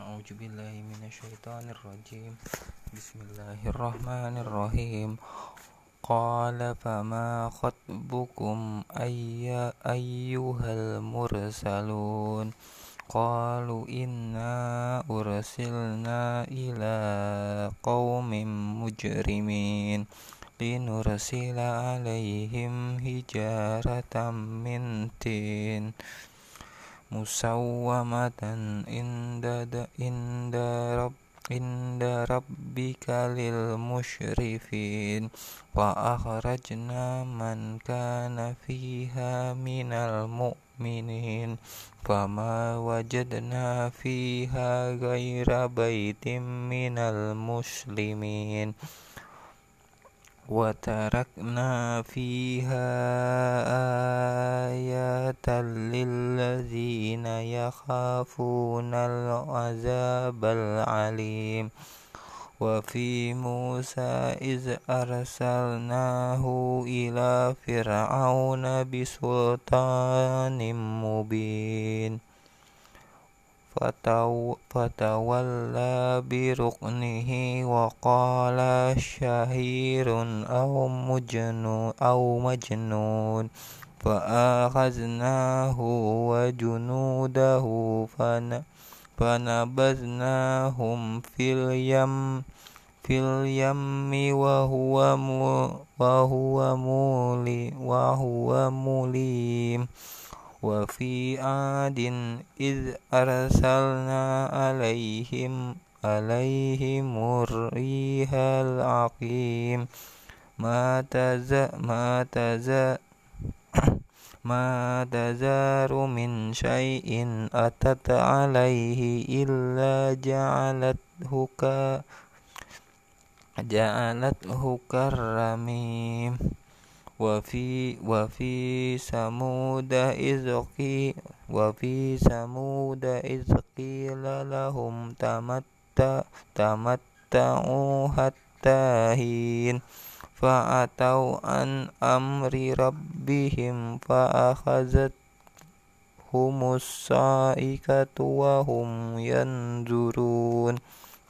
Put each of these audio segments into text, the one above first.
أعوذ بالله من الشيطان الرجيم. بسم الله الرحمن الرحيم. قال فما خطبكم أي أيها المرسلون؟ قالوا إنا أرسلنا إلى قوم مجرمين لنرسل عليهم حجارة من تين. مسومة عند عند رب عند ربك للمشرفين وأخرجنا من كان فيها من المؤمنين فما وجدنا فيها غير بيت من المسلمين وتركنا فيها آيات للذين يخافون العذاب العليم. وفي موسى إذ أرسلناه إلى فرعون بسلطان مبين. فتولى بركنه وقال شهير أو مجنون, أو مجنون. فأخذناه وجنوده فنبذناهم في اليم في اليم وهو وهو مولي وهو مليم. وفي عاد إذ أرسلنا عليهم عليهم الريح العقيم. ما تزا ما تزا ما تزار من شيء أتت عليه إلا جعلته ك جعلته كالرميم. وفي وفي ثمود إذ وفي ثمود إذ قيل لهم تمتع تمتعوا حتى حين فأتوا عن أمر ربهم فأخذتهم الصائكة وهم ينظرون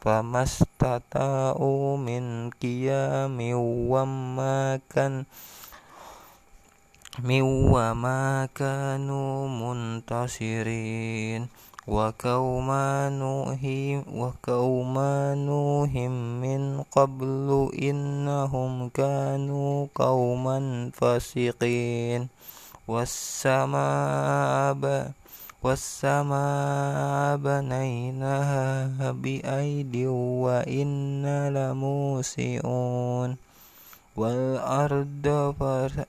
فما استطاعوا من قيام وما كان من وما كانوا منتصرين. وقوم نوح وقوم نوح من قبل إنهم كانوا قوما فاسقين. والسماء والسماء بنيناها بأيد وإنا لموسعون. والأرض فر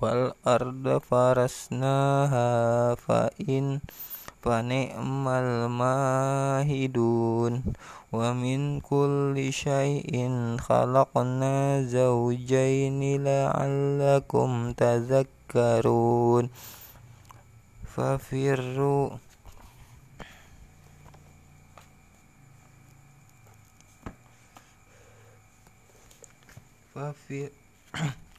والأرض فرسناها فإن فنعم الماهدون ومن كل شيء خلقنا زوجين لعلكم تذكرون ففروا ففر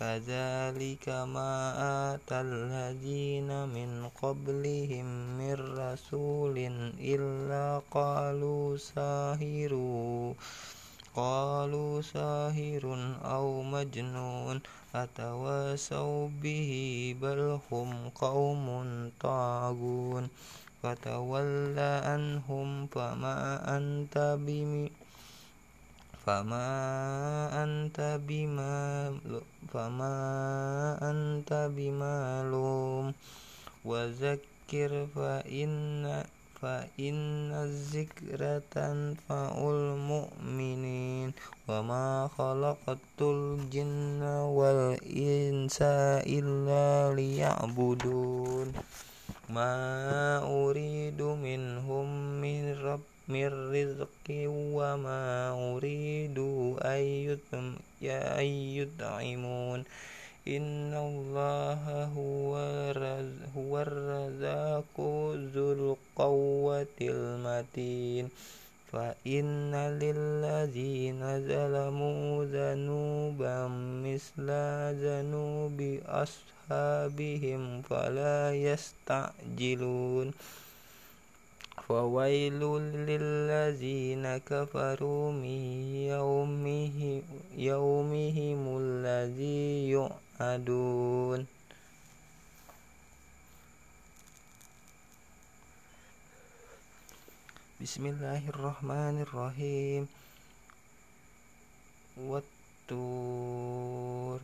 كذلك ما آتى الذين من قبلهم من رسول إلا قالوا ساهر قالوا ساهر أو مجنون أتواصوا به بل هم قوم طاغون. فتولى عنهم فما أنت بمؤمن فما أنت بما فما أنت بمعلوم وذكر فإن فإن الذكر تنفع المؤمنين وما خلقت الجن والإنس إلا ليعبدون ما أريد منهم من رب من رزق وما أريد أن يطعمون. إن الله هو الرزاق ذو القوة المتين. فإن للذين ظلموا ذنوبا مثل ذنوب أصحابهم فلا يستعجلون. فويل للذين كفروا من يومه يومهم الذي يوعدون. بسم الله الرحمن الرحيم. والطور.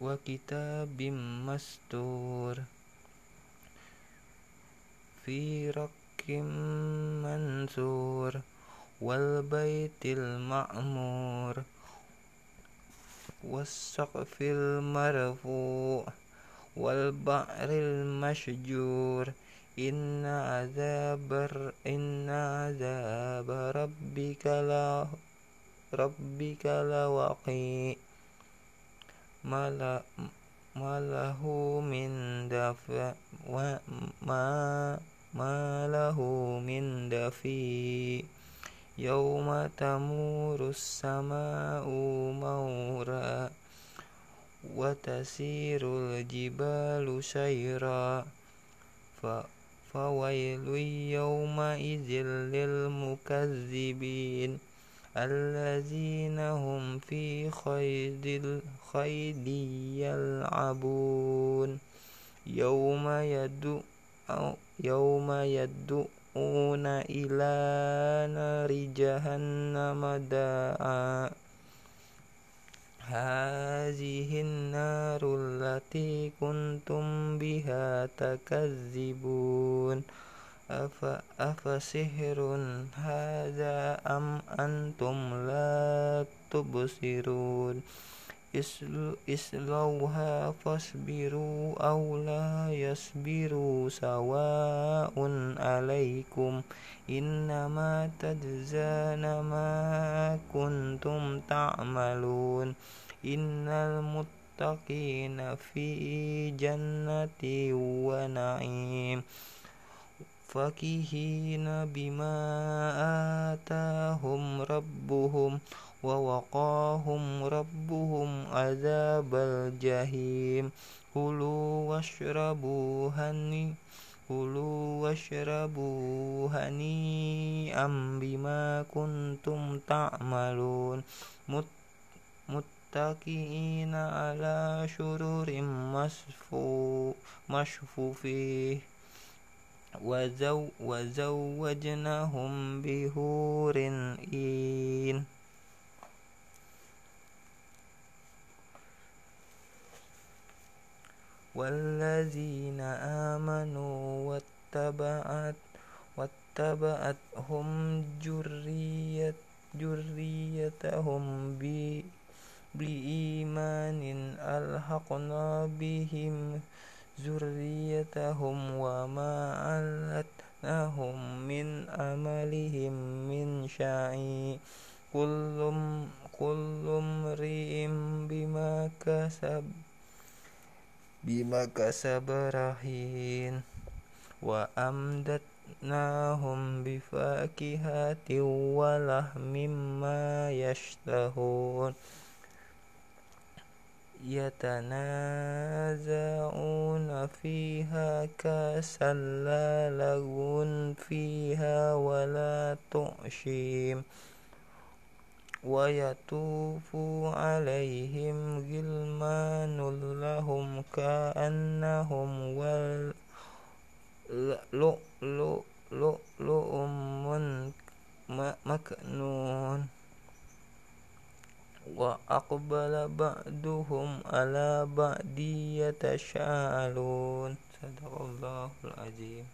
وكتاب مستور. في رك منثور والبيت المعمور والسقف المرفوع والبحر المشجور إن عذاب إن عذاب ربك لا ربك لواقع ما ما له من دافع وما ما له من دفي يوم تمور السماء مورا وتسير الجبال سيرا فويل يومئذ للمكذبين. الذين هم في خيد الخيد يلعبون. يوم يدعو يوم يدعون إلى نار جهنم داعا. هذه النار التي كنتم بها تكذبون. afa afasihirun hadza am antum la tubusirun islu fasbiru aw la yasbiru sawaun alaikum innama tajzana ma kuntum ta'malun. Innal muttaqina fi jannati wa na'im. فكهين بما آتاهم ربهم ووقاهم ربهم عذاب الجحيم كلوا واشربوا هني كلوا واشربوا هنيئا بما كنتم تعملون. متكئين على شرور مصفوفه وزو وزوجناهم بهور إين والذين آمنوا واتبعت واتبعتهم جرية جريتهم بإيمان ألحقنا بهم ذريتهم وما ألتناهم من أملهم من شيء كل كل امرئ بما كسب بما كسب رهين وأمددناهم بفاكهة ولحم ما يشتهون يتنازعون فيها كاسا لا لغو فيها ولا تؤشيم ويطوف عليهم غلمان لهم كأنهم لؤلؤ مكنون. وأقبل بعضهم على بعض يتشاءلون. صدق الله العظيم.